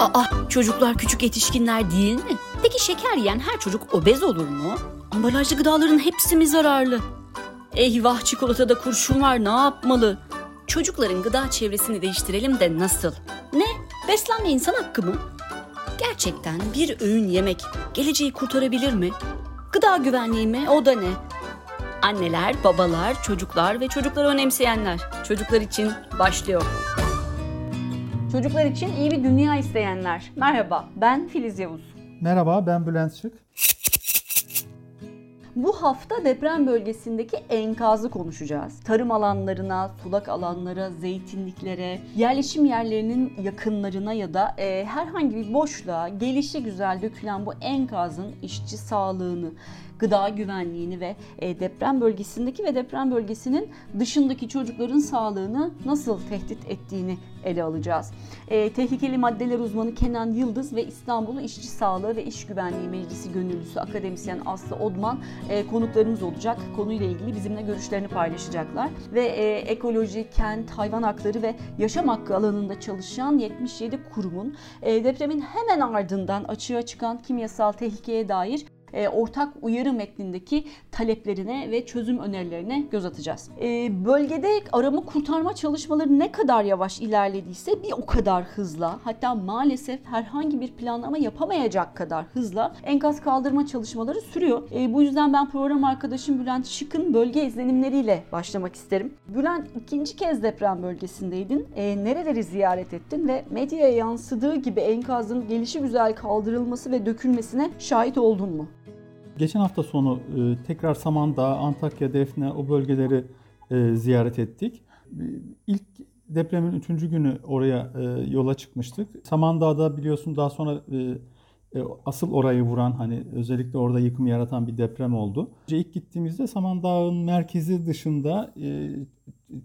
Aa, çocuklar küçük yetişkinler değil mi? Peki şeker yiyen her çocuk obez olur mu? Ambalajlı gıdaların hepsi mi zararlı? Eyvah çikolatada kurşun var ne yapmalı? Çocukların gıda çevresini değiştirelim de nasıl? Ne? Beslenme insan hakkı mı? Gerçekten bir öğün yemek geleceği kurtarabilir mi? Gıda güvenliği mi? O da ne? Anneler, babalar, çocuklar ve çocukları önemseyenler. Çocuklar için başlıyor. Çocuklar için iyi bir dünya isteyenler. Merhaba, ben Filiz Yavuz. Merhaba, ben Bülent Şık. Bu hafta deprem bölgesindeki enkazı konuşacağız. Tarım alanlarına, sulak alanlara, zeytinliklere, yerleşim yerlerinin yakınlarına ya da e, herhangi bir boşluğa gelişi güzel dökülen bu enkazın işçi sağlığını, gıda güvenliğini ve e, deprem bölgesindeki ve deprem bölgesinin dışındaki çocukların sağlığını nasıl tehdit ettiğini ele alacağız. E, tehlikeli maddeler uzmanı Kenan Yıldız ve İstanbul İşçi Sağlığı ve İş Güvenliği Meclisi Gönüllüsü akademisyen Aslı Odman e, konuklarımız olacak. Konuyla ilgili bizimle görüşlerini paylaşacaklar. Ve e, ekoloji, kent, hayvan hakları ve yaşam hakkı alanında çalışan 77 kurumun e, depremin hemen ardından açığa çıkan kimyasal tehlikeye dair e, ortak uyarı metnindeki taleplerine ve çözüm önerilerine göz atacağız. E, bölgede arama kurtarma çalışmaları ne kadar yavaş ilerlediyse bir o kadar hızla hatta maalesef herhangi bir planlama yapamayacak kadar hızla enkaz kaldırma çalışmaları sürüyor. E, bu yüzden ben program arkadaşım Bülent Şık'ın bölge izlenimleriyle başlamak isterim. Bülent ikinci kez deprem bölgesindeydin. E, nereleri ziyaret ettin ve medyaya yansıdığı gibi enkazın gelişi güzel kaldırılması ve dökülmesine şahit oldun mu? Geçen hafta sonu e, tekrar Samandağ, Antakya, Defne o bölgeleri e, ziyaret ettik. E, ilk depremin üçüncü günü oraya yola çıkmıştık. Samandağ'da biliyorsun daha sonra asıl orayı vuran hani özellikle orada yıkım yaratan bir deprem oldu. İlk gittiğimizde Samandağ'ın merkezi dışında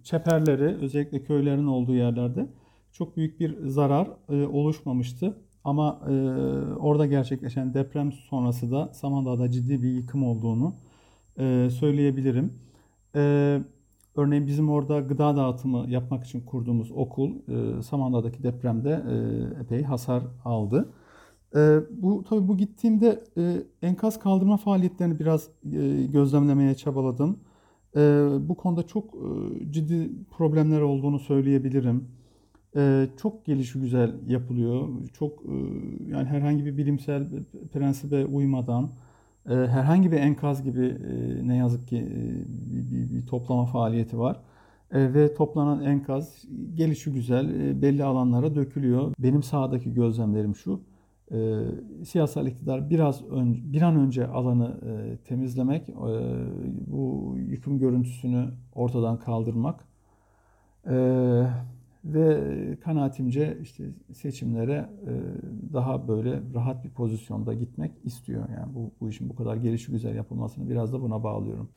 çeperleri özellikle köylerin olduğu yerlerde çok büyük bir zarar oluşmamıştı. Ama e, orada gerçekleşen deprem sonrası da Samandağ'da ciddi bir yıkım olduğunu e, söyleyebilirim. E, örneğin bizim orada gıda dağıtımı yapmak için kurduğumuz okul e, Samandağ'daki depremde e, epey hasar aldı. E, bu tabii bu gittiğimde e, enkaz kaldırma faaliyetlerini biraz e, gözlemlemeye çabaladım. E, bu konuda çok e, ciddi problemler olduğunu söyleyebilirim. Çok gelişi güzel yapılıyor. Çok yani herhangi bir bilimsel prensibe uymadan herhangi bir enkaz gibi ne yazık ki bir, bir, bir toplama faaliyeti var. Ve toplanan enkaz gelişi güzel belli alanlara dökülüyor. Benim sahadaki gözlemlerim şu. Siyasal iktidar biraz ön, bir an önce alanı temizlemek, bu yıkım görüntüsünü ortadan kaldırmak ve kanaatimce işte seçimlere e, daha böyle rahat bir pozisyonda gitmek istiyor. Yani bu, bu işin bu kadar gelişi güzel yapılmasını biraz da buna bağlıyorum.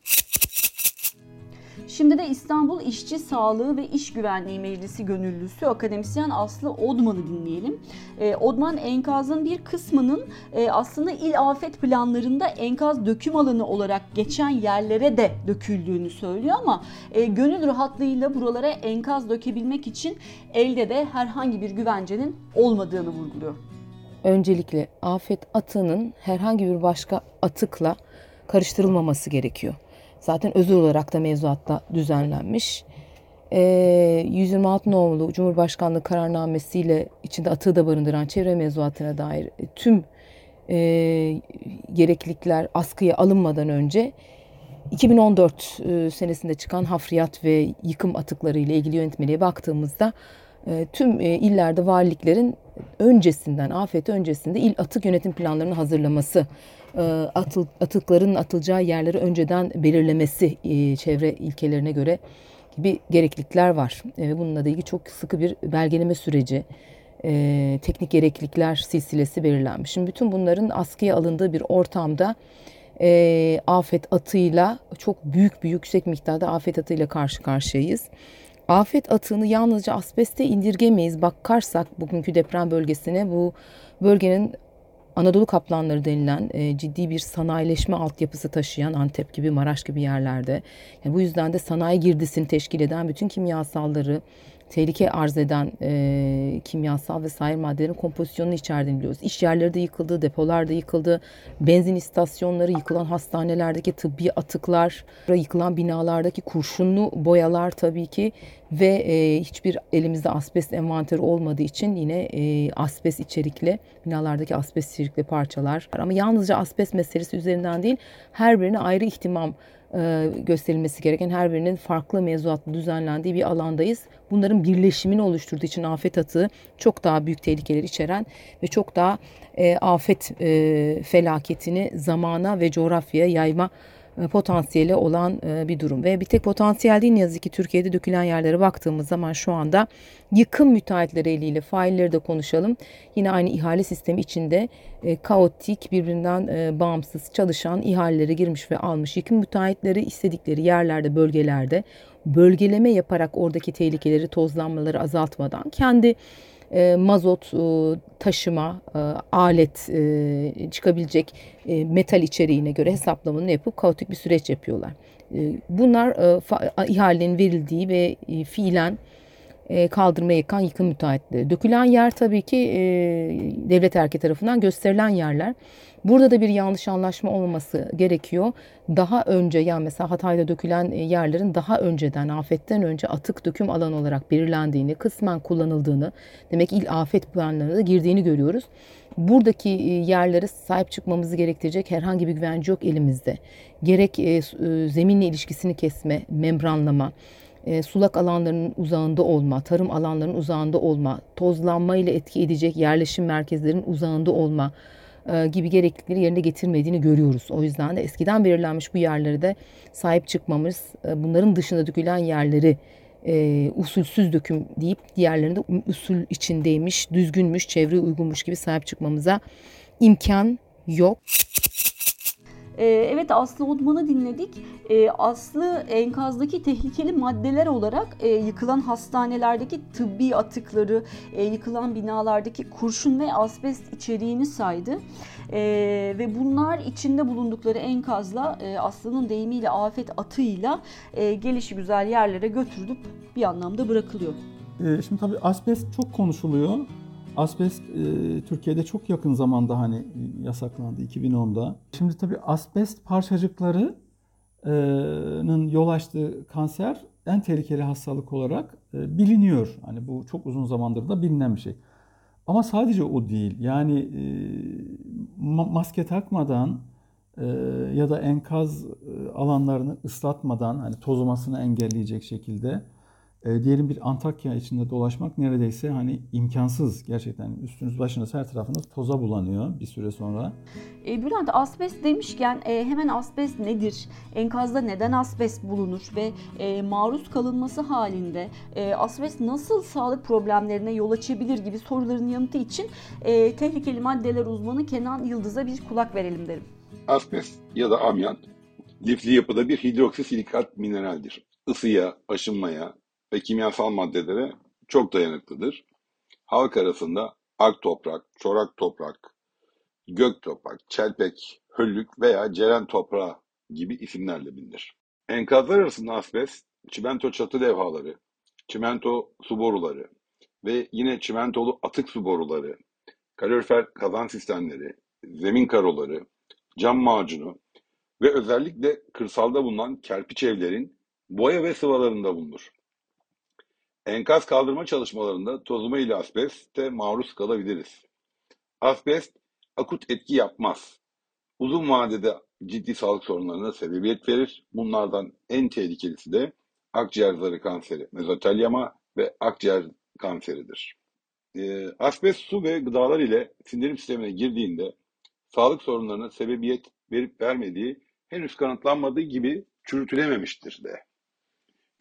Şimdi de İstanbul İşçi Sağlığı ve İş Güvenliği Meclisi Gönüllüsü akademisyen Aslı Odman'ı dinleyelim. E, Odman enkazın bir kısmının e, aslında il afet planlarında enkaz döküm alanı olarak geçen yerlere de döküldüğünü söylüyor ama e, gönül rahatlığıyla buralara enkaz dökebilmek için elde de herhangi bir güvencenin olmadığını vurguluyor. Öncelikle afet atığının herhangi bir başka atıkla karıştırılmaması gerekiyor. Zaten özel olarak da mevzuatta düzenlenmiş. E, ee, 126 nolu Cumhurbaşkanlığı kararnamesiyle içinde atığı da barındıran çevre mevzuatına dair tüm e, gereklilikler askıya alınmadan önce 2014 e, senesinde çıkan hafriyat ve yıkım atıkları ile ilgili yönetmeliğe baktığımızda e, tüm e, illerde valiliklerin öncesinden, afet öncesinde il atık yönetim planlarını hazırlaması e, atıl, atıkların atılacağı yerleri önceden belirlemesi e, çevre ilkelerine göre gibi gereklilikler var. E, bununla da ilgili çok sıkı bir belgeleme süreci, teknik gereklilikler silsilesi belirlenmiş. Şimdi bütün bunların askıya alındığı bir ortamda afet atıyla çok büyük bir yüksek miktarda afet atıyla karşı karşıyayız. Afet atığını yalnızca asbeste indirgemeyiz. Bakarsak bugünkü deprem bölgesine bu bölgenin Anadolu kaplanları denilen e, ciddi bir sanayileşme altyapısı taşıyan Antep gibi Maraş gibi yerlerde. Yani bu yüzden de sanayi girdisini teşkil eden bütün kimyasalları tehlike arz eden e, kimyasal ve sair maddelerin kompozisyonunu içerdiğini biliyoruz. İş yerleri de yıkıldı, depolar da yıkıldı, benzin istasyonları, yıkılan hastanelerdeki tıbbi atıklar, yıkılan binalardaki kurşunlu boyalar tabii ki ve e, hiçbir elimizde asbest envanteri olmadığı için yine e, asbest içerikli binalardaki asbest içerikli parçalar ama yalnızca asbest meselesi üzerinden değil her birine ayrı ihtimam gösterilmesi gereken her birinin farklı mevzuatla düzenlendiği bir alandayız. Bunların birleşimini oluşturduğu için afet atığı çok daha büyük tehlikeler içeren ve çok daha e, afet e, felaketini zamana ve coğrafyaya yayma e, potansiyeli olan e, bir durum. Ve bir tek potansiyel değil ne yazık ki Türkiye'de dökülen yerlere baktığımız zaman şu anda yıkım müteahhitleri eliyle failleri de konuşalım. Yine aynı ihale sistemi içinde e, kaotik birbirinden e, bağımsız çalışan ihalelere girmiş ve almış yıkım müteahhitleri istedikleri yerlerde bölgelerde bölgeleme yaparak oradaki tehlikeleri tozlanmaları azaltmadan kendi e, mazot e, taşıma, e, alet e, çıkabilecek e, metal içeriğine göre hesaplamanı yapıp kaotik bir süreç yapıyorlar. E, bunlar e, fa, ihalenin verildiği ve e, fiilen e, kaldırmaya yakan yıkım müteahhitleri. Dökülen yer tabii ki e, devlet erki tarafından gösterilen yerler. Burada da bir yanlış anlaşma olmaması gerekiyor. Daha önce yani mesela Hatay'da dökülen e, yerlerin daha önceden afetten önce atık döküm alanı olarak belirlendiğini, kısmen kullanıldığını, demek il afet planlarına da girdiğini görüyoruz. Buradaki yerlere sahip çıkmamızı gerektirecek herhangi bir güvence yok elimizde. Gerek zeminle ilişkisini kesme, membranlama, sulak alanlarının uzağında olma, tarım alanlarının uzağında olma, tozlanma ile etki edecek yerleşim merkezlerinin uzağında olma, e, gibi gereklilikleri yerine getirmediğini görüyoruz. O yüzden de eskiden belirlenmiş bu yerlere de sahip çıkmamız, e, bunların dışında dökülen yerleri e, usulsüz döküm deyip diğerlerinde usul içindeymiş, düzgünmüş, çevre uygunmuş gibi sahip çıkmamıza imkan yok. Ee, evet Aslı Odman'ı dinledik. Ee, Aslı enkazdaki tehlikeli maddeler olarak e, yıkılan hastanelerdeki tıbbi atıkları, e, yıkılan binalardaki kurşun ve asbest içeriğini saydı. Ee, ve bunlar içinde bulundukları enkazla e, Aslı'nın deyimiyle afet atığıyla gelişi güzel yerlere götürülüp bir anlamda bırakılıyor. Şimdi tabii asbest çok konuşuluyor. Asbest e, Türkiye'de çok yakın zamanda hani yasaklandı 2010'da. Şimdi tabii asbest parçacıklarının yol açtığı kanser en tehlikeli hastalık olarak e, biliniyor. Hani bu çok uzun zamandır da bilinen bir şey. Ama sadece o değil. Yani e, maske takmadan e, ya da enkaz e, alanlarını ıslatmadan hani tozlamasını engelleyecek şekilde e, diyelim bir Antakya içinde dolaşmak neredeyse hani imkansız gerçekten. Üstünüz başınız her tarafınız toza bulanıyor bir süre sonra. E, Bülent asbest demişken e, hemen asbest nedir? Enkazda neden asbest bulunur ve e, maruz kalınması halinde e, asbest nasıl sağlık problemlerine yol açabilir gibi soruların yanıtı için e, tehlikeli maddeler uzmanı Kenan Yıldız'a bir kulak verelim derim. Asbest ya da amyant lifli yapıda bir hidroksisilikat mineraldir. Isıya, aşınmaya, ve kimyasal maddelere çok dayanıklıdır. Halk arasında ak toprak, çorak toprak, gök toprak, çelpek, höllük veya ceren toprağı gibi isimlerle bilinir. Enkazlar arasında asbest, çimento çatı levhaları, çimento su boruları ve yine çimentolu atık su boruları, kalorifer kazan sistemleri, zemin karoları, cam macunu ve özellikle kırsalda bulunan kerpiç evlerin boya ve sıvalarında bulunur. Enkaz kaldırma çalışmalarında tozuma ile asbeste maruz kalabiliriz. Asbest akut etki yapmaz. Uzun vadede ciddi sağlık sorunlarına sebebiyet verir. Bunlardan en tehlikelisi de akciğer zarı kanseri, mezotelyama ve akciğer kanseridir. E, asbest su ve gıdalar ile sindirim sistemine girdiğinde sağlık sorunlarına sebebiyet verip vermediği henüz kanıtlanmadığı gibi çürütülememiştir de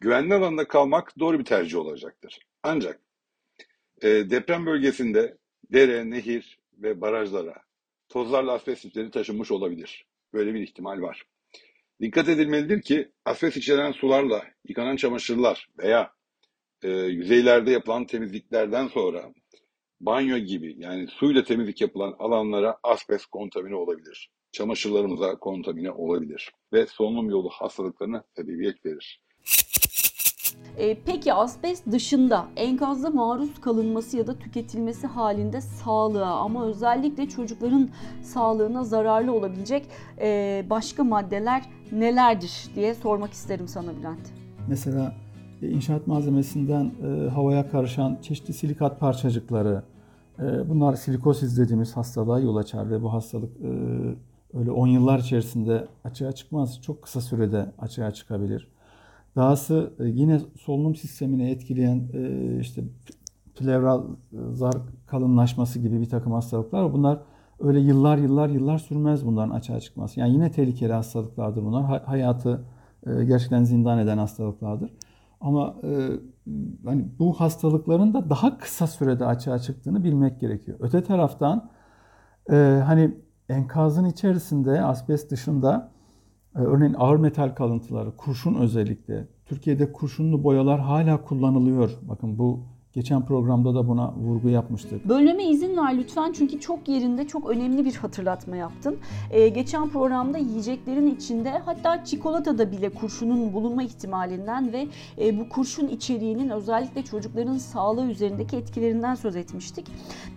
güvenli alanda kalmak doğru bir tercih olacaktır. Ancak e, deprem bölgesinde dere, nehir ve barajlara tozlarla asbest taşınmış olabilir. Böyle bir ihtimal var. Dikkat edilmelidir ki asbest içeren sularla yıkanan çamaşırlar veya e, yüzeylerde yapılan temizliklerden sonra banyo gibi yani suyla temizlik yapılan alanlara asbest kontamine olabilir. Çamaşırlarımıza kontamine olabilir ve solunum yolu hastalıklarına sebebiyet verir. E, peki asbest dışında enkazda maruz kalınması ya da tüketilmesi halinde sağlığa ama özellikle çocukların sağlığına zararlı olabilecek e, başka maddeler nelerdir diye sormak isterim sana Bülent. Mesela e, inşaat malzemesinden e, havaya karışan çeşitli silikat parçacıkları, e, bunlar silikosis dediğimiz hastalığa yol açar ve bu hastalık e, öyle 10 yıllar içerisinde açığa çıkmaz. Çok kısa sürede açığa çıkabilir. Dahası e, yine solunum sistemini etkileyen e, işte plevral e, zar kalınlaşması gibi bir takım hastalıklar. Bunlar öyle yıllar yıllar yıllar sürmez bunların açığa çıkması. Yani yine tehlikeli hastalıklardır bunlar. Hayatı gerçekten zindan eden hastalıklardır. Ama hani bu hastalıkların da daha kısa sürede açığa çıktığını bilmek gerekiyor. Öte taraftan hani enkazın içerisinde asbest dışında örneğin ağır metal kalıntıları, kurşun özellikle. Türkiye'de kurşunlu boyalar hala kullanılıyor. Bakın bu Geçen programda da buna vurgu yapmıştık. Bölmeme izin ver lütfen çünkü çok yerinde çok önemli bir hatırlatma yaptın. Ee, geçen programda yiyeceklerin içinde hatta çikolatada bile kurşunun bulunma ihtimalinden ve e, bu kurşun içeriğinin özellikle çocukların sağlığı üzerindeki etkilerinden söz etmiştik.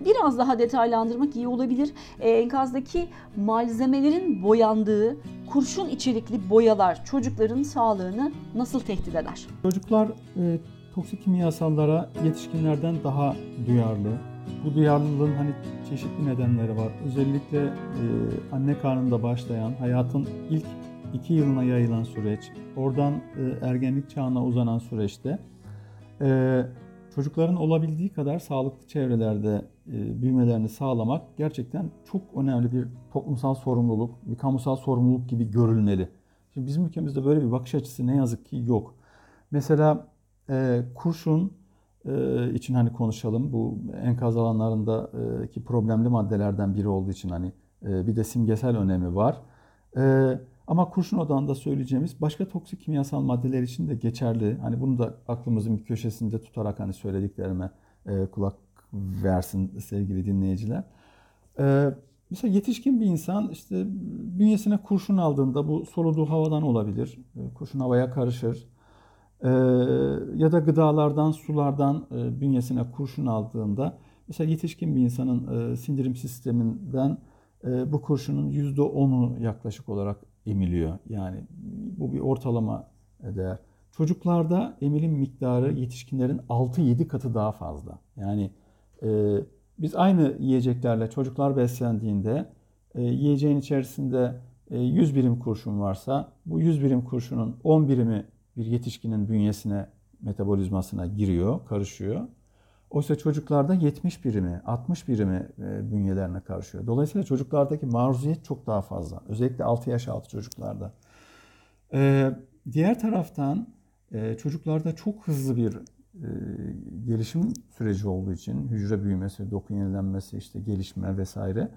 Biraz daha detaylandırmak iyi olabilir. Ee, enkazdaki malzemelerin boyandığı kurşun içerikli boyalar çocukların sağlığını nasıl tehdit eder? Çocuklar e, toksik kimyasallara yetişkinlerden daha duyarlı. Bu duyarlılığın hani çeşitli nedenleri var. Özellikle e, anne karnında başlayan hayatın ilk iki yılına yayılan süreç, oradan e, ergenlik çağına uzanan süreçte e, çocukların olabildiği kadar sağlıklı çevrelerde e, büyümelerini sağlamak gerçekten çok önemli bir toplumsal sorumluluk, bir kamusal sorumluluk gibi görülmeli. Şimdi bizim ülkemizde böyle bir bakış açısı ne yazık ki yok. Mesela e, kurşun e, için hani konuşalım. Bu enkaz alanlarındaki problemli maddelerden biri olduğu için hani e, bir de simgesel önemi var. E, ama kurşun odağında söyleyeceğimiz başka toksik kimyasal maddeler için de geçerli. Hani bunu da aklımızın bir köşesinde tutarak hani söylediklerime e, kulak versin sevgili dinleyiciler. E, mesela yetişkin bir insan işte bünyesine kurşun aldığında bu soluduğu havadan olabilir. E, kurşun havaya karışır e, ya da gıdalardan, sulardan e, bünyesine kurşun aldığında mesela yetişkin bir insanın e, sindirim sisteminden e, bu kurşunun %10'u yaklaşık olarak emiliyor. Yani bu bir ortalama değer. Çocuklarda emilim miktarı yetişkinlerin 6-7 katı daha fazla. Yani e, biz aynı yiyeceklerle çocuklar beslendiğinde e, yiyeceğin içerisinde e, 100 birim kurşun varsa bu 100 birim kurşunun 10 birimi bir yetişkinin bünyesine, metabolizmasına giriyor, karışıyor. Oysa çocuklarda 70 birimi, 60 birimi e, bünyelerine karışıyor. Dolayısıyla çocuklardaki maruziyet çok daha fazla. Özellikle 6 yaş altı çocuklarda. Ee, diğer taraftan e, çocuklarda çok hızlı bir e, gelişim süreci olduğu için hücre büyümesi, doku yenilenmesi, işte gelişme vesaire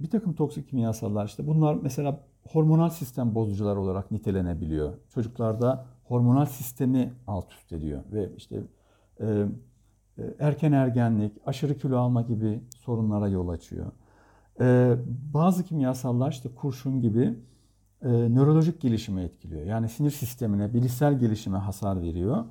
bir takım toksik kimyasallar işte bunlar mesela hormonal sistem bozucular olarak nitelenebiliyor. Çocuklarda hormonal sistemi alt üst ediyor ve işte e, e, erken ergenlik, aşırı kilo alma gibi sorunlara yol açıyor. E, bazı kimyasallar işte kurşun gibi e, nörolojik gelişimi etkiliyor. Yani sinir sistemine, bilişsel gelişime hasar veriyor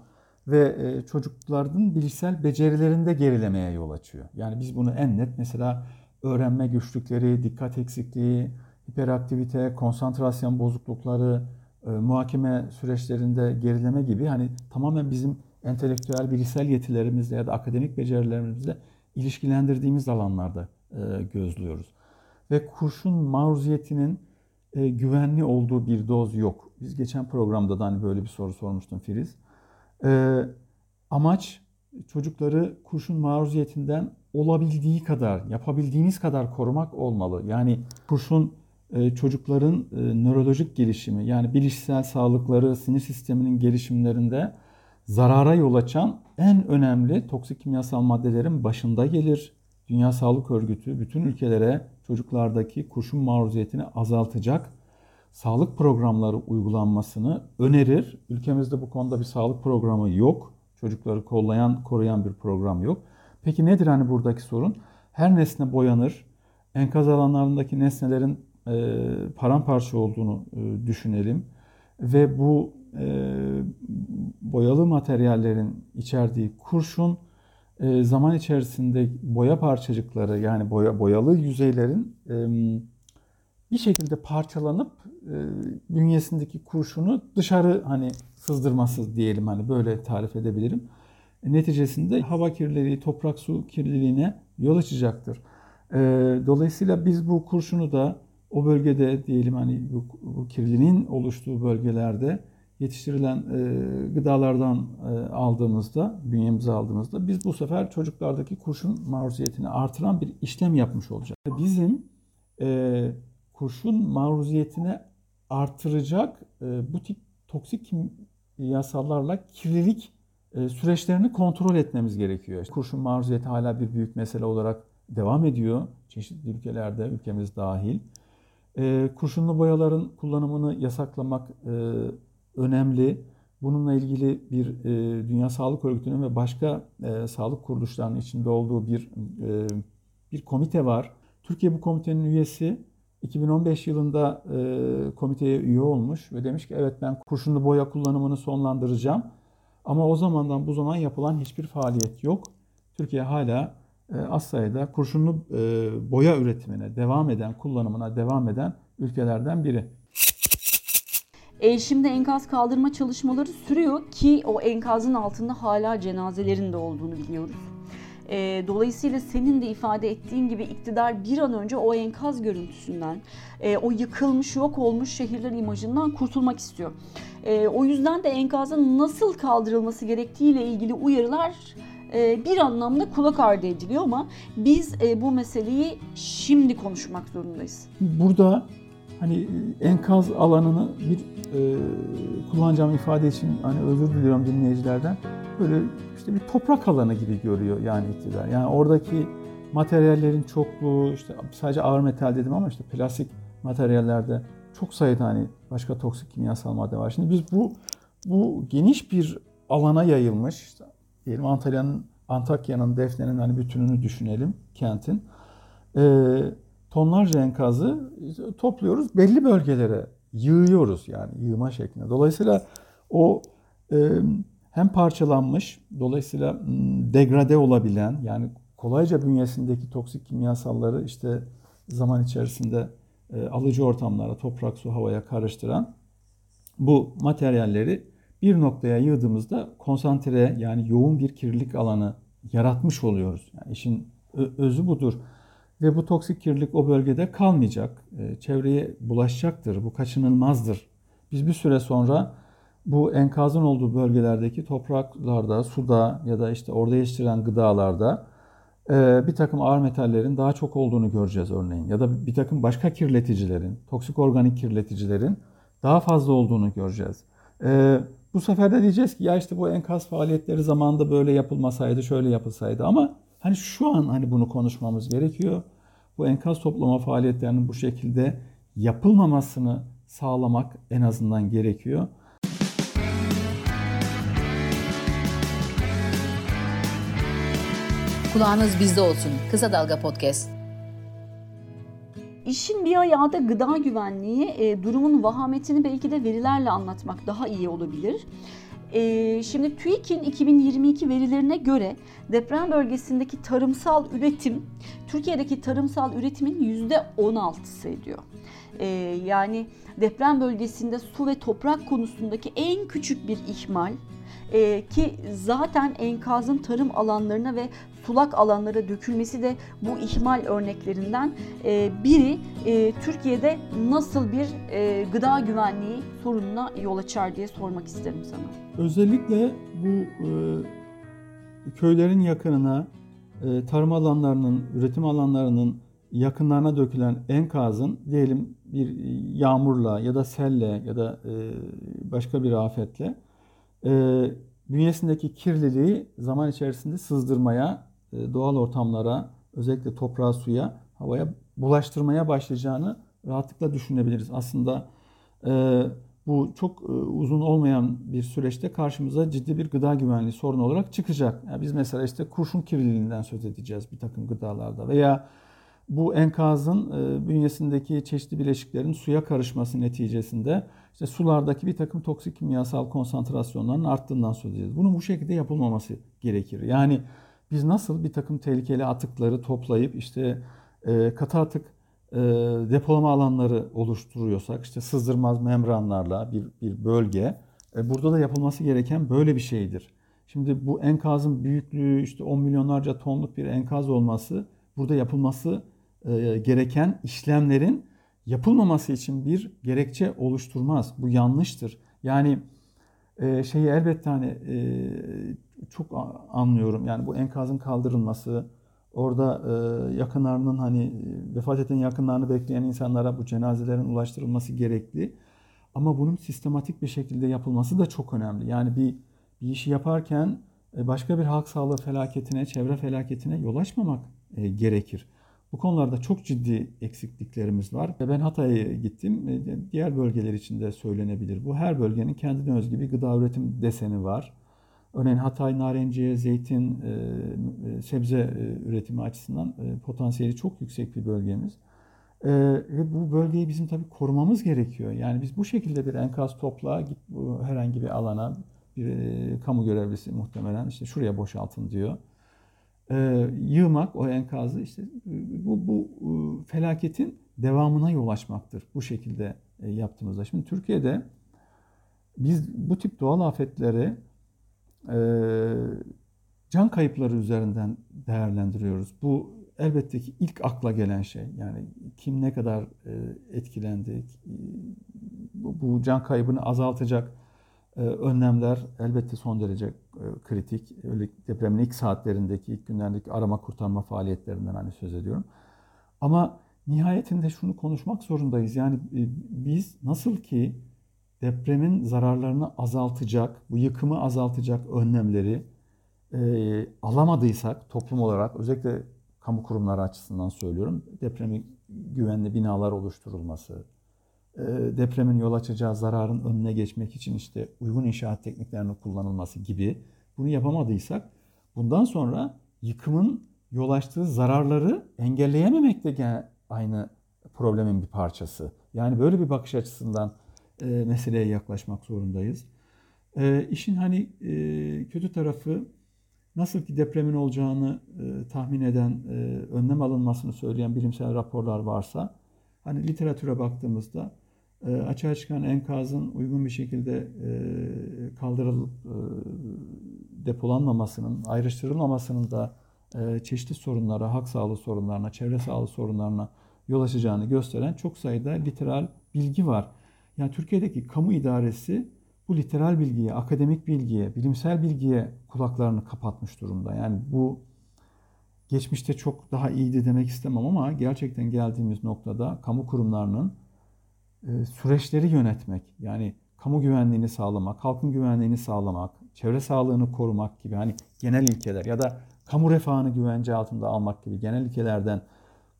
ve e, çocukların bilişsel becerilerinde gerilemeye yol açıyor. Yani biz bunu en net mesela öğrenme güçlükleri, dikkat eksikliği, hiperaktivite, konsantrasyon bozuklukları, e, muhakeme süreçlerinde gerileme gibi hani tamamen bizim entelektüel, bilişsel yetilerimizle ya da akademik becerilerimizle ilişkilendirdiğimiz alanlarda e, gözlüyoruz. Ve kurşun maruziyetinin e, güvenli olduğu bir doz yok. Biz geçen programda da hani böyle bir soru sormuştum Filiz. E, amaç çocukları kurşun maruziyetinden olabildiği kadar, yapabildiğiniz kadar korumak olmalı. Yani kurşun çocukların e, nörolojik gelişimi yani bilişsel sağlıkları, sinir sisteminin gelişimlerinde zarara yol açan en önemli toksik kimyasal maddelerin başında gelir. Dünya Sağlık Örgütü bütün ülkelere çocuklardaki kurşun maruziyetini azaltacak sağlık programları uygulanmasını önerir. Ülkemizde bu konuda bir sağlık programı yok. Çocukları kollayan, koruyan bir program yok. Peki nedir hani buradaki sorun? Her nesne boyanır. Enkaz alanlarındaki nesnelerin e, paramparça olduğunu e, düşünelim. Ve bu e, boyalı materyallerin içerdiği kurşun e, zaman içerisinde boya parçacıkları yani boya boyalı yüzeylerin e, bir şekilde parçalanıp e, bünyesindeki kurşunu dışarı hani sızdırması diyelim hani böyle tarif edebilirim. E, neticesinde hava kirliliği, toprak su kirliliğine yol açacaktır. E, dolayısıyla biz bu kurşunu da o bölgede diyelim hani bu, bu kirliliğin oluştuğu bölgelerde yetiştirilen e, gıdalardan e, aldığımızda, bünyemize aldığımızda biz bu sefer çocuklardaki kurşun maruziyetini artıran bir işlem yapmış olacağız. Bizim e, kurşun maruziyetini artıracak e, bu tip toksik kimyasallarla kirlilik e, süreçlerini kontrol etmemiz gerekiyor. Kurşun maruziyeti hala bir büyük mesele olarak devam ediyor çeşitli ülkelerde, ülkemiz dahil. E, kurşunlu boyaların kullanımını yasaklamak e, önemli. Bununla ilgili bir e, Dünya Sağlık Örgütü'nün ve başka e, sağlık kuruluşlarının içinde olduğu bir e, bir komite var. Türkiye bu komitenin üyesi. 2015 yılında e, komiteye üye olmuş ve demiş ki evet ben kurşunlu boya kullanımını sonlandıracağım. Ama o zamandan bu zaman yapılan hiçbir faaliyet yok. Türkiye hala az sayıda kurşunlu e, boya üretimine devam eden, kullanımına devam eden ülkelerden biri. E, şimdi enkaz kaldırma çalışmaları sürüyor ki o enkazın altında hala cenazelerin de olduğunu biliyoruz. E, dolayısıyla senin de ifade ettiğin gibi iktidar bir an önce o enkaz görüntüsünden, e, o yıkılmış, yok olmuş şehirler imajından kurtulmak istiyor. E, o yüzden de enkazın nasıl kaldırılması gerektiğiyle ilgili uyarılar e, bir anlamda kulak ardı ediliyor ama biz e, bu meseleyi şimdi konuşmak zorundayız. Burada hani enkaz alanını bir e, kullanacağım ifade için hani özür diliyorum dinleyicilerden böyle işte bir toprak alanı gibi görüyor yani iktidar. Yani oradaki materyallerin çokluğu işte sadece ağır metal dedim ama işte plastik materyallerde çok sayıda hani başka toksik kimyasal madde var. Şimdi biz bu bu geniş bir alana yayılmış işte diyelim Antalya'nın Antakya'nın Defne'nin hani bütününü düşünelim kentin. Ee, tonlarca enkazı topluyoruz belli bölgelere yığıyoruz yani yığma şeklinde. Dolayısıyla o e, hem parçalanmış, dolayısıyla degrade olabilen yani kolayca bünyesindeki toksik kimyasalları işte zaman içerisinde e, alıcı ortamlara, toprak, su, havaya karıştıran bu materyalleri bir noktaya yığdığımızda konsantre yani yoğun bir kirlilik alanı yaratmış oluyoruz. Yani işin özü budur. Ve bu toksik kirlilik o bölgede kalmayacak. E, çevreye bulaşacaktır. Bu kaçınılmazdır. Biz bir süre sonra bu enkazın olduğu bölgelerdeki topraklarda, suda ya da işte orada yetiştirilen gıdalarda e, bir takım ağır metallerin daha çok olduğunu göreceğiz örneğin. Ya da bir takım başka kirleticilerin, toksik organik kirleticilerin daha fazla olduğunu göreceğiz. Bu sefer de diyeceğiz ki ya işte bu enkaz faaliyetleri zamanında böyle yapılmasaydı, şöyle yapılsaydı ama hani şu an hani bunu konuşmamız gerekiyor. Bu enkaz toplama faaliyetlerinin bu şekilde yapılmamasını sağlamak en azından gerekiyor. Kulağınız bizde olsun. Kısa Dalga Podcast. İşin bir ayağı da gıda güvenliği. E, durumun vahametini belki de verilerle anlatmak daha iyi olabilir. E, şimdi TÜİK'in 2022 verilerine göre deprem bölgesindeki tarımsal üretim Türkiye'deki tarımsal üretimin %16'sı ediyor. E, yani deprem bölgesinde su ve toprak konusundaki en küçük bir ihmal e, ki zaten enkazın tarım alanlarına ve sulak alanlara dökülmesi de bu ihmal örneklerinden e, biri. E, Türkiye'de nasıl bir e, gıda güvenliği sorununa yol açar diye sormak isterim sana. Özellikle bu köylerin yakınına, tarım alanlarının, üretim alanlarının yakınlarına dökülen enkazın diyelim bir yağmurla ya da selle ya da başka bir afetle bünyesindeki kirliliği zaman içerisinde sızdırmaya, doğal ortamlara, özellikle toprağa, suya, havaya bulaştırmaya başlayacağını rahatlıkla düşünebiliriz. Aslında e, bu çok e, uzun olmayan bir süreçte karşımıza ciddi bir gıda güvenliği sorunu olarak çıkacak. Yani biz mesela işte kurşun kirliliğinden söz edeceğiz bir takım gıdalarda veya bu enkazın e, bünyesindeki çeşitli bileşiklerin suya karışması neticesinde işte sulardaki bir takım toksik kimyasal konsantrasyonların arttığından söz edeceğiz. Bunun bu şekilde yapılmaması gerekir. Yani biz nasıl bir takım tehlikeli atıkları toplayıp işte e, katı atık e, depolama alanları oluşturuyorsak işte sızdırmaz membranlarla bir, bir bölge e, burada da yapılması gereken böyle bir şeydir. Şimdi bu enkazın büyüklüğü işte 10 milyonlarca tonluk bir enkaz olması burada yapılması e, gereken işlemlerin yapılmaması için bir gerekçe oluşturmaz. Bu yanlıştır. Yani şeyi elbette hani çok anlıyorum. Yani bu enkazın kaldırılması, orada e, yakınlarının hani vefat eden yakınlarını bekleyen insanlara bu cenazelerin ulaştırılması gerekli. Ama bunun sistematik bir şekilde yapılması da çok önemli. Yani bir bir işi yaparken e, başka bir halk sağlığı felaketine, çevre felaketine yol açmamak e, gerekir. Bu konularda çok ciddi eksikliklerimiz var. Ben Hatay'a gittim. E, diğer bölgeler için de söylenebilir. Bu her bölgenin kendine özgü bir gıda üretim deseni var. Örneğin Hatay narenciye, zeytin, sebze üretimi açısından potansiyeli çok yüksek bir bölgemiz. Ve bu bölgeyi bizim tabii korumamız gerekiyor. Yani biz bu şekilde bir enkaz topla, git herhangi bir alana, bir e, kamu görevlisi muhtemelen işte şuraya boşaltın diyor. E, yığmak o enkazı işte bu, bu e, felaketin devamına yol açmaktır bu şekilde e, yaptığımızda. Şimdi Türkiye'de biz bu tip doğal afetleri e, can kayıpları üzerinden değerlendiriyoruz. Bu elbette ki ilk akla gelen şey. Yani kim ne kadar e, etkilendi, bu, bu can kaybını azaltacak ee, önlemler elbette son derece e, kritik. Öyle depremin ilk saatlerindeki, ilk günlerdeki arama kurtarma faaliyetlerinden hani söz ediyorum. Ama nihayetinde şunu konuşmak zorundayız. Yani e, biz nasıl ki depremin zararlarını azaltacak, bu yıkımı azaltacak önlemleri e, alamadıysak toplum olarak özellikle kamu kurumları açısından söylüyorum. Depremi güvenli binalar oluşturulması, e, depremin yol açacağı zararın önüne geçmek için işte uygun inşaat tekniklerinin kullanılması gibi bunu yapamadıysak bundan sonra yıkımın yol açtığı zararları engelleyememek de aynı problemin bir parçası. Yani böyle bir bakış açısından e, meseleye yaklaşmak zorundayız. E, işin hani e, kötü tarafı nasıl ki depremin olacağını e, tahmin eden, e, önlem alınmasını söyleyen bilimsel raporlar varsa hani literatüre baktığımızda e, açığa çıkan enkazın uygun bir şekilde e, kaldırılıp e, depolanmamasının, ayrıştırılmamasının da çeşitli sorunlara, hak sağlığı sorunlarına, çevre sağlığı sorunlarına yol açacağını gösteren çok sayıda literal bilgi var. Yani Türkiye'deki kamu idaresi bu literal bilgiye, akademik bilgiye, bilimsel bilgiye kulaklarını kapatmış durumda. Yani bu geçmişte çok daha iyiydi demek istemem ama gerçekten geldiğimiz noktada kamu kurumlarının e, süreçleri yönetmek, yani kamu güvenliğini sağlamak, halkın güvenliğini sağlamak, çevre sağlığını korumak gibi hani genel ilkeler ya da kamu refahını güvence altında almak gibi genel ilkelerden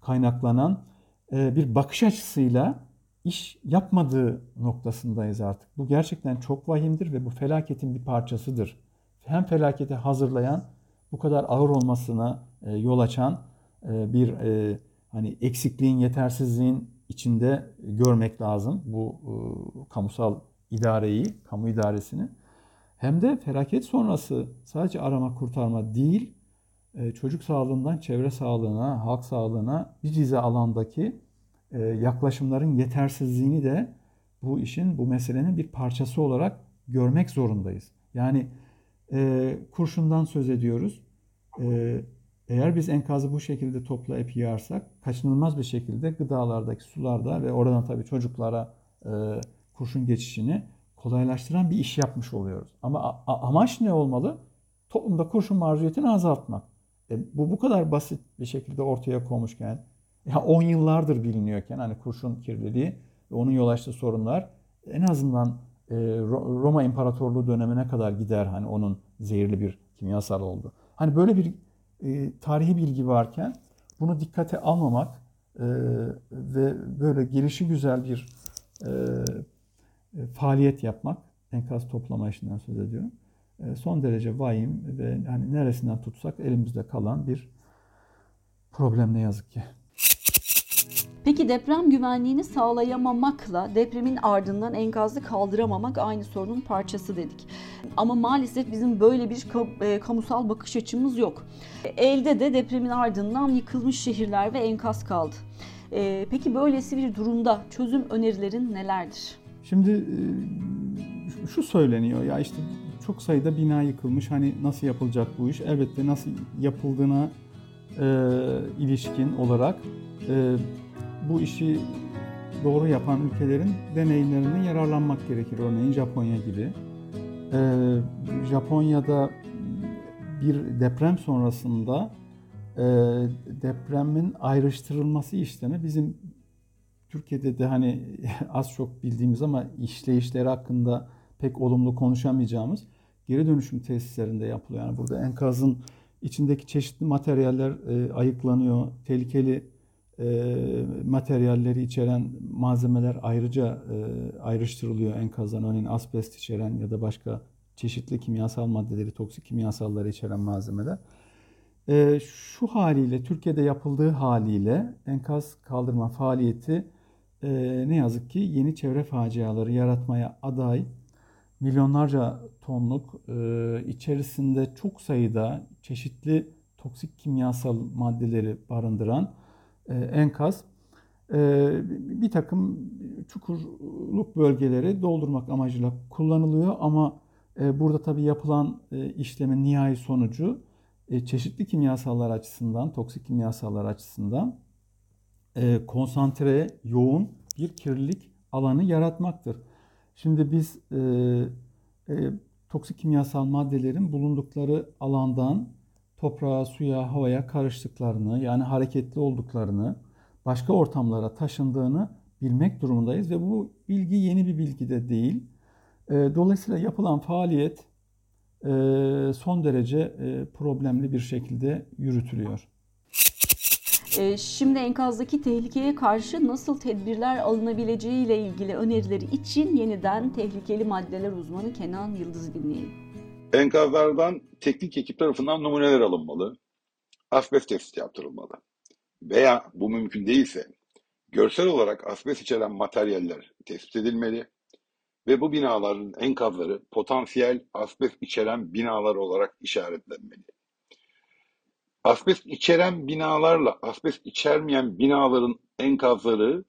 kaynaklanan e, bir bakış açısıyla iş yapmadığı noktasındayız artık. Bu gerçekten çok vahimdir ve bu felaketin bir parçasıdır. Hem felaketi hazırlayan, bu kadar ağır olmasına e, yol açan bir hani eksikliğin, yetersizliğin içinde görmek lazım bu e, kamusal idareyi, kamu idaresini. Hem de felaket sonrası sadece arama kurtarma değil, e, çocuk sağlığından çevre sağlığına, halk sağlığına bir dizi alandaki e, yaklaşımların yetersizliğini de bu işin, bu meselenin bir parçası olarak görmek zorundayız. Yani e, kurşundan söz ediyoruz. E, eğer biz enkazı bu şekilde toplayıp yığarsak kaçınılmaz bir şekilde gıdalardaki sularda ve oradan tabii çocuklara e, kurşun geçişini kolaylaştıran bir iş yapmış oluyoruz. Ama amaç ne olmalı? Toplumda kurşun maruziyetini azaltmak. E, bu bu kadar basit bir şekilde ortaya konmuşken, ya 10 yıllardır biliniyorken hani kurşun kirliliği ve onun yol açtığı sorunlar en azından e, Roma İmparatorluğu dönemine kadar gider hani onun zehirli bir kimyasal oldu. Hani böyle bir e, tarihi bilgi varken bunu dikkate almamak e, ve böyle gelişi güzel bir e, e, faaliyet yapmak, enkaz toplama işinden söz ediyorum. E, son derece vahim ve hani neresinden tutsak elimizde kalan bir problem ne yazık ki. Peki deprem güvenliğini sağlayamamakla depremin ardından enkazı kaldıramamak aynı sorunun parçası dedik. Ama maalesef bizim böyle bir e, kamusal bakış açımız yok. Elde de depremin ardından yıkılmış şehirler ve enkaz kaldı. E, peki böylesi bir durumda çözüm önerilerin nelerdir? Şimdi e, şu söyleniyor ya işte çok sayıda bina yıkılmış. Hani nasıl yapılacak bu iş? Elbette nasıl yapıldığına e, ilişkin olarak e, bu işi doğru yapan ülkelerin deneyimlerinden yararlanmak gerekir. Örneğin Japonya gibi. E, Japonya'da bir deprem sonrasında e, depremin ayrıştırılması işlemi bizim Türkiye'de de hani az çok bildiğimiz ama işleyişleri hakkında pek olumlu konuşamayacağımız geri dönüşüm tesislerinde yapılıyor. Yani burada enkazın içindeki çeşitli materyaller e, ayıklanıyor. Tehlikeli e, materyalleri içeren malzemeler ayrıca e, ayrıştırılıyor enkazdan. Örneğin asbest içeren ya da başka çeşitli kimyasal maddeleri, toksik kimyasalları içeren malzemeler. E, şu haliyle, Türkiye'de yapıldığı haliyle enkaz kaldırma faaliyeti e, ne yazık ki yeni çevre faciaları yaratmaya aday milyonlarca tonluk e, içerisinde çok sayıda çeşitli toksik kimyasal maddeleri barındıran enkaz e, bir takım çukurluk bölgeleri doldurmak amacıyla kullanılıyor ama e, burada tabi yapılan e, işlemin nihai sonucu e, çeşitli kimyasallar açısından, toksik kimyasallar açısından e, konsantre, yoğun bir kirlilik alanı yaratmaktır. Şimdi biz e, e, toksik kimyasal maddelerin bulundukları alandan toprağa, suya, havaya karıştıklarını yani hareketli olduklarını, başka ortamlara taşındığını bilmek durumundayız ve bu bilgi yeni bir bilgi de değil. E, dolayısıyla yapılan faaliyet e, son derece e, problemli bir şekilde yürütülüyor. Ee, şimdi enkazdaki tehlikeye karşı nasıl tedbirler alınabileceği ile ilgili önerileri için yeniden tehlikeli maddeler uzmanı Kenan Yıldız'ı dinleyelim. Enkazlardan teknik ekip tarafından numuneler alınmalı, asbest testi yaptırılmalı. Veya bu mümkün değilse görsel olarak asbest içeren materyaller tespit edilmeli ve bu binaların enkazları potansiyel asbest içeren binalar olarak işaretlenmeli. Asbest içeren binalarla asbest içermeyen binaların enkazları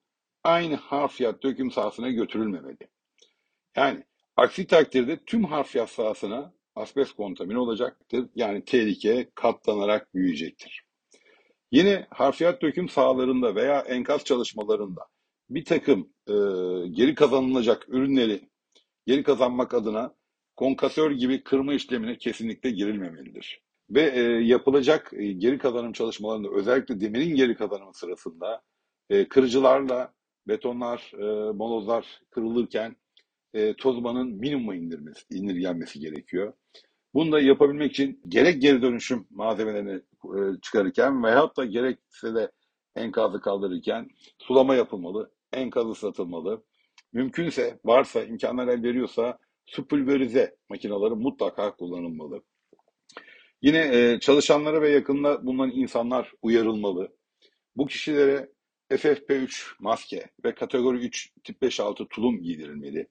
aynı harfiyat döküm sahasına götürülmemeli. Yani aksi takdirde tüm harfiyat sahasına asbest kontamine olacaktır. Yani tehlike katlanarak büyüyecektir. Yine harfiyat döküm sahalarında veya enkaz çalışmalarında bir takım e, geri kazanılacak ürünleri geri kazanmak adına konkasör gibi kırma işlemine kesinlikle girilmemelidir. Ve e, yapılacak e, geri kazanım çalışmalarında özellikle demirin geri kazanımı sırasında e, kırıcılarla betonlar, e, molozlar kırılırken e, tozmanın minimuma indirmesi, indirgenmesi gerekiyor. Bunu da yapabilmek için gerek geri dönüşüm malzemelerini e, çıkarırken veyahut da gerekse de enkazı kaldırırken sulama yapılmalı, enkazı satılmalı. Mümkünse, varsa, imkanlar el veriyorsa su pulverize makineleri mutlaka kullanılmalı. Yine e, çalışanlara ve yakında bulunan insanlar uyarılmalı. Bu kişilere FFP3 maske ve kategori 3 tip 5-6 tulum giydirilmeli.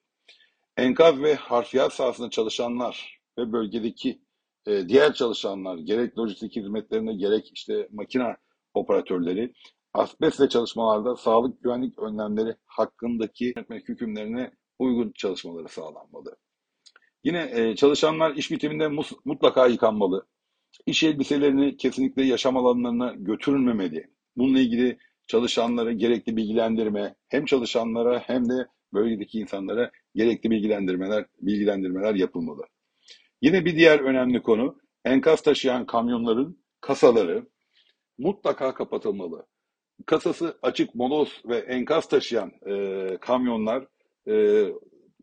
Enkaz ve harfiyat sahasında çalışanlar ve bölgedeki e, diğer çalışanlar gerek lojistik hizmetlerinde gerek işte makine operatörleri asbestle çalışmalarda sağlık güvenlik önlemleri hakkındaki yönetmelik hükümlerine uygun çalışmaları sağlanmalı. Yine e, çalışanlar iş bitiminde mutlaka yıkanmalı. İş elbiselerini kesinlikle yaşam alanlarına götürülmemeli. Bununla ilgili çalışanlara gerekli bilgilendirme hem çalışanlara hem de bölgedeki insanlara gerekli bilgilendirmeler bilgilendirmeler yapılmalı. Yine bir diğer önemli konu enkaz taşıyan kamyonların kasaları mutlaka kapatılmalı. Kasası açık moloz ve enkaz taşıyan e, kamyonlar e,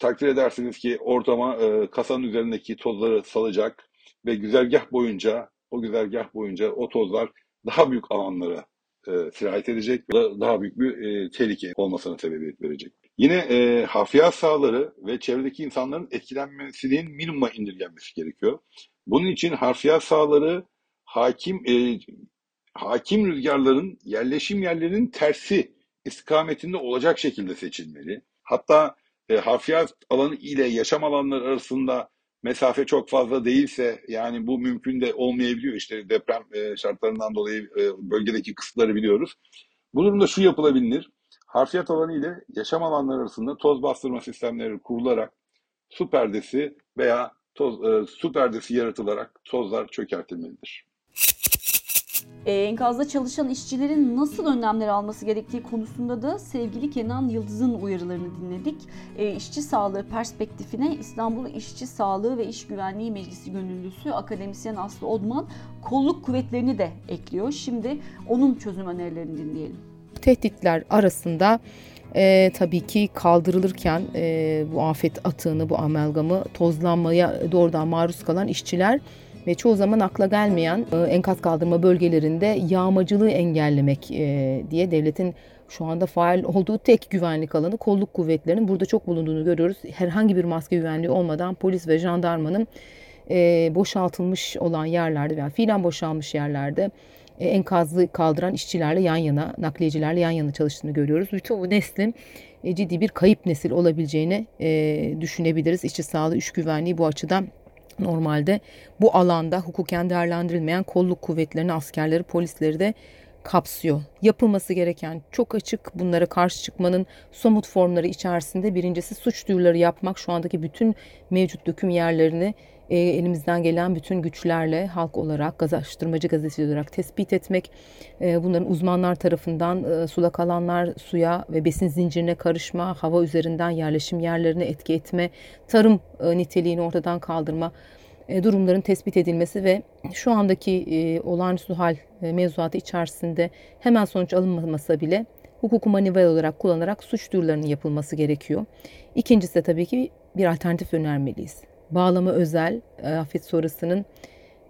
takdir edersiniz ki ortama e, kasanın üzerindeki tozları salacak ve güzergah boyunca o güzergah boyunca o tozlar daha büyük alanlara e, sirayet edecek ve daha büyük bir e, tehlike olmasına sebebiyet verecek. Yine e, hafriyat sahaları ve çevredeki insanların etkilenmesinin minimuma indirgenmesi gerekiyor. Bunun için harfiyat sahaları hakim e, hakim rüzgarların yerleşim yerlerinin tersi istikametinde olacak şekilde seçilmeli. Hatta e, harfiyat alanı ile yaşam alanları arasında mesafe çok fazla değilse yani bu mümkün de olmayabiliyor işte deprem e, şartlarından dolayı e, bölgedeki kısıtları biliyoruz. Bu durumda şu yapılabilir. Harfiyat alanı ile yaşam alanları arasında toz bastırma sistemleri kurularak su perdesi veya toz, e, su perdesi yaratılarak tozlar çökertilmelidir. E, enkazda çalışan işçilerin nasıl önlemler alması gerektiği konusunda da sevgili Kenan Yıldız'ın uyarılarını dinledik. E, işçi sağlığı perspektifine İstanbul İşçi Sağlığı ve İş Güvenliği Meclisi Gönüllüsü akademisyen Aslı Odman kolluk kuvvetlerini de ekliyor. Şimdi onun çözüm önerilerini dinleyelim. Tehditler arasında e, tabii ki kaldırılırken e, bu afet atığını, bu amelgamı tozlanmaya doğrudan maruz kalan işçiler ve çoğu zaman akla gelmeyen e, enkaz kaldırma bölgelerinde yağmacılığı engellemek e, diye devletin şu anda faal olduğu tek güvenlik alanı kolluk kuvvetlerinin burada çok bulunduğunu görüyoruz. Herhangi bir maske güvenliği olmadan polis ve jandarmanın e, boşaltılmış olan yerlerde veya fiilen boşalmış yerlerde enkazı kaldıran işçilerle yan yana, nakliyecilerle yan yana çalıştığını görüyoruz. Bütün bu neslin ciddi bir kayıp nesil olabileceğini düşünebiliriz. İşçi sağlığı, iş güvenliği bu açıdan Normalde bu alanda hukuken değerlendirilmeyen kolluk kuvvetlerini, askerleri, polisleri de kapsıyor. Yapılması gereken çok açık bunlara karşı çıkmanın somut formları içerisinde birincisi suç duyuruları yapmak. Şu andaki bütün mevcut döküm yerlerini e, elimizden gelen bütün güçlerle halk olarak, gazetiştirmacı gazeteci olarak tespit etmek. E, bunların uzmanlar tarafından e, sulak alanlar suya ve besin zincirine karışma, hava üzerinden yerleşim yerlerine etki etme, tarım e, niteliğini ortadan kaldırma e, durumların tespit edilmesi ve şu andaki e, olağanüstü hal e, mevzuatı içerisinde hemen sonuç alınmasa bile hukuku manivel olarak kullanarak suç duyurularının yapılması gerekiyor. İkincisi de tabii ki bir alternatif önermeliyiz bağlama özel e, afet sonrasının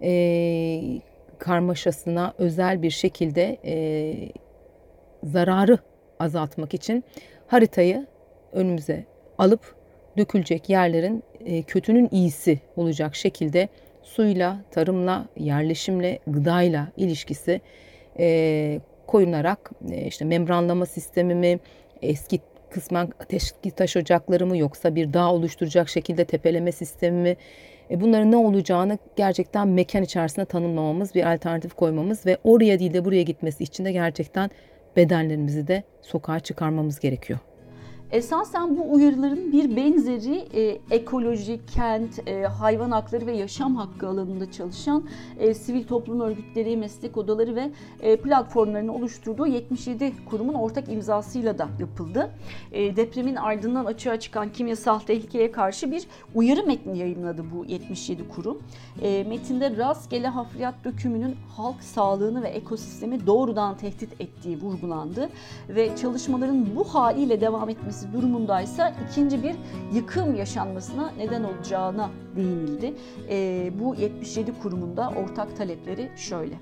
e, karmaşasına özel bir şekilde e, zararı azaltmak için haritayı önümüze alıp dökülecek yerlerin e, kötünün iyisi olacak şekilde suyla, tarımla, yerleşimle, gıdayla ilişkisi e, koyunarak e, işte membranlama sistemi mi, eski kısmen ateşli taş ocakları mı yoksa bir dağ oluşturacak şekilde tepeleme sistemi mi? E bunların ne olacağını gerçekten mekan içerisinde tanımlamamız, bir alternatif koymamız ve oraya değil de buraya gitmesi için de gerçekten bedenlerimizi de sokağa çıkarmamız gerekiyor. Esasen bu uyarıların bir benzeri e, ekoloji, kent, e, hayvan hakları ve yaşam hakkı alanında çalışan e, sivil toplum örgütleri, meslek odaları ve e, platformlarını oluşturduğu 77 kurumun ortak imzasıyla da yapıldı. E, depremin ardından açığa çıkan kimyasal tehlikeye karşı bir uyarı metni yayınladı bu 77 kurum. E, metinde rastgele hafriyat dökümünün halk sağlığını ve ekosistemi doğrudan tehdit ettiği vurgulandı ve çalışmaların bu haliyle devam etmesi edilmesi durumundaysa ikinci bir yıkım yaşanmasına neden olacağına değinildi. E, bu 77 kurumunda ortak talepleri şöyle.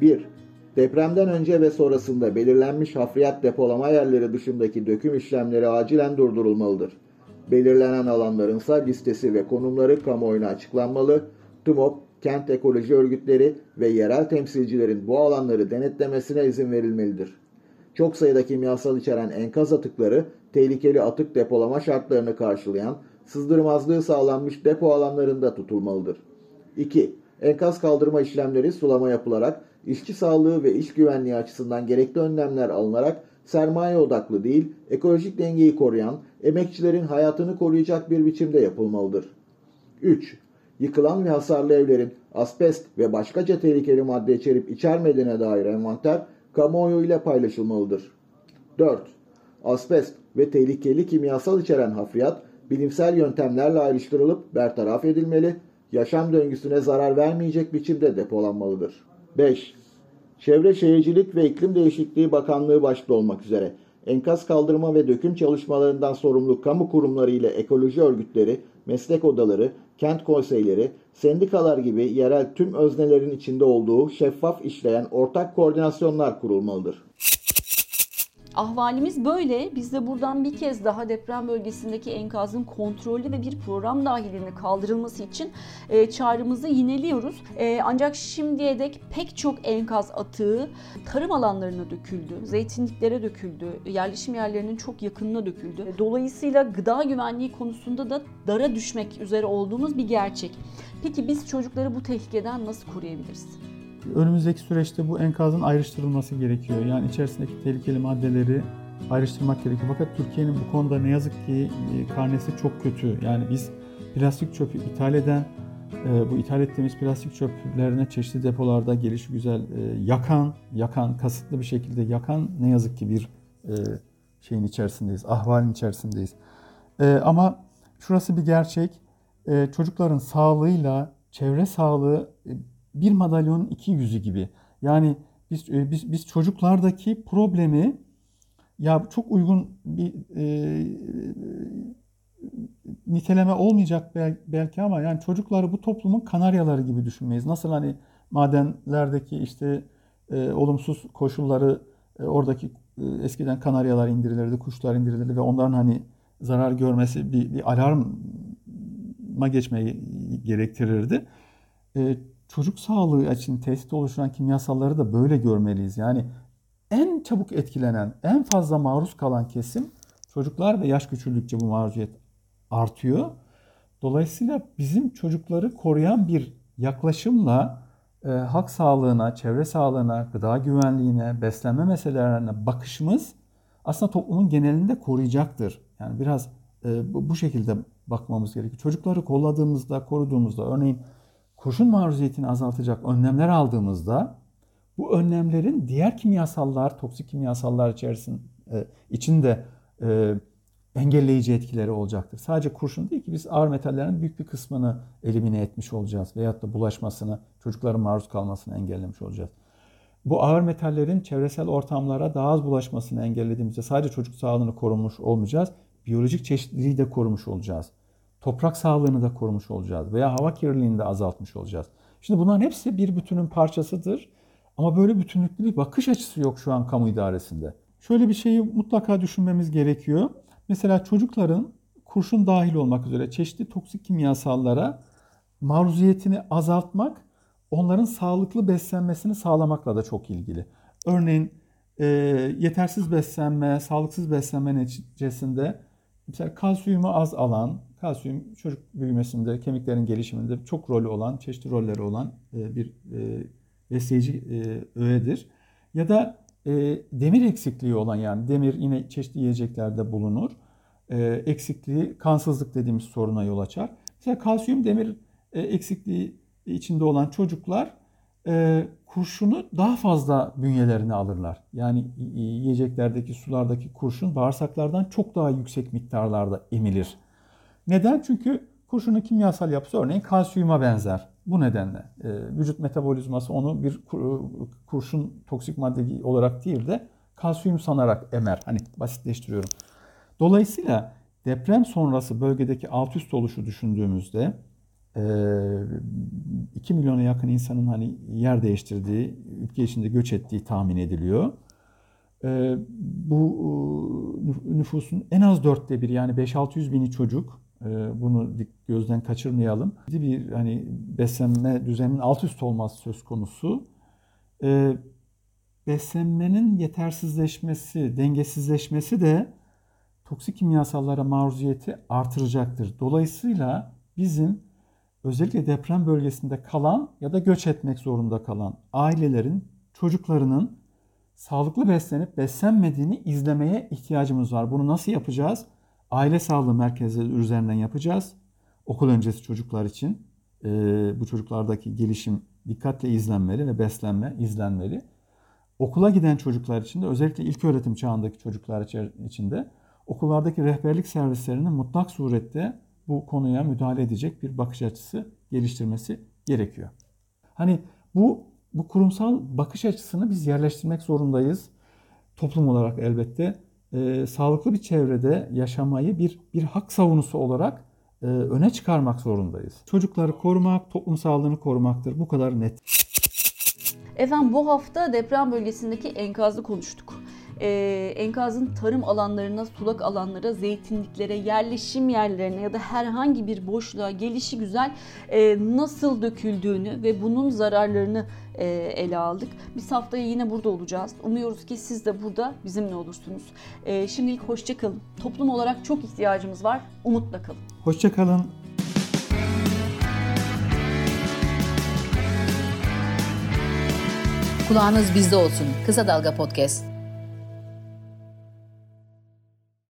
1. Depremden önce ve sonrasında belirlenmiş hafriyat depolama yerleri dışındaki döküm işlemleri acilen durdurulmalıdır. Belirlenen alanların ise listesi ve konumları kamuoyuna açıklanmalı. TMOP, kent ekoloji örgütleri ve yerel temsilcilerin bu alanları denetlemesine izin verilmelidir. Çok sayıda kimyasal içeren enkaz atıkları tehlikeli atık depolama şartlarını karşılayan sızdırmazlığı sağlanmış depo alanlarında tutulmalıdır. 2. Enkaz kaldırma işlemleri sulama yapılarak işçi sağlığı ve iş güvenliği açısından gerekli önlemler alınarak sermaye odaklı değil, ekolojik dengeyi koruyan, emekçilerin hayatını koruyacak bir biçimde yapılmalıdır. 3. Yıkılan ve hasarlı evlerin asbest ve başkaca tehlikeli madde içerip içermediğine dair envanter kamuoyu ile paylaşılmalıdır. 4. Asbest ve tehlikeli kimyasal içeren hafriyat bilimsel yöntemlerle ayrıştırılıp bertaraf edilmeli, yaşam döngüsüne zarar vermeyecek biçimde depolanmalıdır. 5. Çevre Şehircilik ve İklim Değişikliği Bakanlığı başta olmak üzere enkaz kaldırma ve döküm çalışmalarından sorumlu kamu kurumları ile ekoloji örgütleri, meslek odaları, kent konseyleri, sendikalar gibi yerel tüm öznelerin içinde olduğu şeffaf işleyen ortak koordinasyonlar kurulmalıdır. Ahvalimiz böyle. Biz de buradan bir kez daha deprem bölgesindeki enkazın kontrollü ve bir program dahilinde kaldırılması için e, çağrımızı yineliyoruz. E, ancak şimdiye dek pek çok enkaz atığı tarım alanlarına döküldü, zeytinliklere döküldü, yerleşim yerlerinin çok yakınına döküldü. Dolayısıyla gıda güvenliği konusunda da dara düşmek üzere olduğumuz bir gerçek. Peki biz çocukları bu tehlikeden nasıl koruyabiliriz? Önümüzdeki süreçte bu enkazın ayrıştırılması gerekiyor. Yani içerisindeki tehlikeli maddeleri ayrıştırmak gerekiyor. Fakat Türkiye'nin bu konuda ne yazık ki e, karnesi çok kötü. Yani biz plastik çöpü ithal eden, e, bu ithal ettiğimiz plastik çöplerine çeşitli depolarda gelişi güzel e, yakan, yakan, kasıtlı bir şekilde yakan ne yazık ki bir şeyin içerisindeyiz, ahvalin içerisindeyiz. Ama şurası bir gerçek. Çocukların sağlığıyla çevre sağlığı bir madalyonun iki yüzü gibi. Yani biz e, biz biz çocuklardaki problemi ya çok uygun bir e, niteleme olmayacak belki ama yani çocukları bu toplumun kanaryaları gibi düşünmeyiz. Nasıl hani madenlerdeki işte e, olumsuz koşulları e, oradaki e, eskiden kanaryalar indirilirdi, kuşlar indirilirdi ve onların hani zarar görmesi bir, bir alarma geçmeyi gerektirirdi. E, çocuk sağlığı için tehdit oluşturan kimyasalları da böyle görmeliyiz. Yani en çabuk etkilenen, en fazla maruz kalan kesim çocuklar ve yaş küçüldükçe bu maruziyet artıyor. Dolayısıyla bizim çocukları koruyan bir yaklaşımla e, halk sağlığına, çevre sağlığına, gıda güvenliğine, beslenme meselelerine bakışımız aslında toplumun genelinde koruyacaktır. Yani biraz e, bu, bu şekilde bakmamız gerekiyor. Çocukları kolladığımızda, koruduğumuzda, örneğin kurşun maruziyetini azaltacak önlemler aldığımızda bu önlemlerin diğer kimyasallar, toksik kimyasallar içerisinde içinde e, engelleyici etkileri olacaktır. Sadece kurşun değil ki biz ağır metallerin büyük bir kısmını elimine etmiş olacağız veyahut da bulaşmasını, çocukların maruz kalmasını engellemiş olacağız. Bu ağır metallerin çevresel ortamlara daha az bulaşmasını engellediğimizde sadece çocuk sağlığını korumuş olmayacağız, biyolojik çeşitliliği de korumuş olacağız toprak sağlığını da korumuş olacağız veya hava kirliliğini de azaltmış olacağız. Şimdi bunların hepsi bir bütünün parçasıdır. Ama böyle bütünlüklü bir bakış açısı yok şu an kamu idaresinde. Şöyle bir şeyi mutlaka düşünmemiz gerekiyor. Mesela çocukların kurşun dahil olmak üzere çeşitli toksik kimyasallara maruziyetini azaltmak onların sağlıklı beslenmesini sağlamakla da çok ilgili. Örneğin e, yetersiz beslenme, sağlıksız beslenme neticesinde mesela kalsiyumu az alan, kalsiyum çocuk büyümesinde, kemiklerin gelişiminde çok rolü olan, çeşitli rolleri olan e, bir e, besleyici e, öğedir. Ya da demir eksikliği olan yani demir yine çeşitli yiyeceklerde bulunur. Eksikliği kansızlık dediğimiz soruna yol açar. Mesela kalsiyum demir eksikliği içinde olan çocuklar kurşunu daha fazla bünyelerine alırlar. Yani yiyeceklerdeki sulardaki kurşun bağırsaklardan çok daha yüksek miktarlarda emilir. Neden? Çünkü kurşunun kimyasal yapısı örneğin kalsiyuma benzer. Bu nedenle e, vücut metabolizması onu bir kurşun toksik madde olarak değil de kalsiyum sanarak emer. Hani basitleştiriyorum. Dolayısıyla deprem sonrası bölgedeki alt üst oluşu düşündüğümüzde 2 e, milyona yakın insanın hani yer değiştirdiği, ülke içinde göç ettiği tahmin ediliyor. E, bu nüfusun en az dörtte bir yani 5-600 bini çocuk bunu gözden kaçırmayalım. Bir hani beslenme düzeninin alt üst olması söz konusu. Ee, beslenmenin yetersizleşmesi, dengesizleşmesi de toksik kimyasallara maruziyeti artıracaktır. Dolayısıyla bizim özellikle deprem bölgesinde kalan ya da göç etmek zorunda kalan ailelerin çocuklarının sağlıklı beslenip beslenmediğini izlemeye ihtiyacımız var. Bunu nasıl yapacağız? Aile sağlığı merkezleri üzerinden yapacağız. Okul öncesi çocuklar için e, bu çocuklardaki gelişim dikkatle izlenmeli ve beslenme izlenmeli. Okula giden çocuklar için de özellikle ilk öğretim çağındaki çocuklar için de okullardaki rehberlik servislerinin mutlak surette bu konuya müdahale edecek bir bakış açısı geliştirmesi gerekiyor. Hani bu bu kurumsal bakış açısını biz yerleştirmek zorundayız. Toplum olarak elbette e, sağlıklı bir çevrede yaşamayı bir bir hak savunusu olarak e, öne çıkarmak zorundayız. Çocukları korumak, toplum sağlığını korumaktır. Bu kadar net. Efendim bu hafta deprem bölgesindeki enkazı konuştuk. e, enkazın tarım alanlarına, sulak alanlara, zeytinliklere, yerleşim yerlerine ya da herhangi bir boşluğa gelişi güzel e, nasıl döküldüğünü ve bunun zararlarını ele aldık. Biz haftaya yine burada olacağız. Umuyoruz ki siz de burada bizimle olursunuz. E, şimdilik hoşçakalın. Toplum olarak çok ihtiyacımız var. Umutla kalın. Hoşçakalın. Kulağınız bizde olsun. Kısa Dalga Podcast.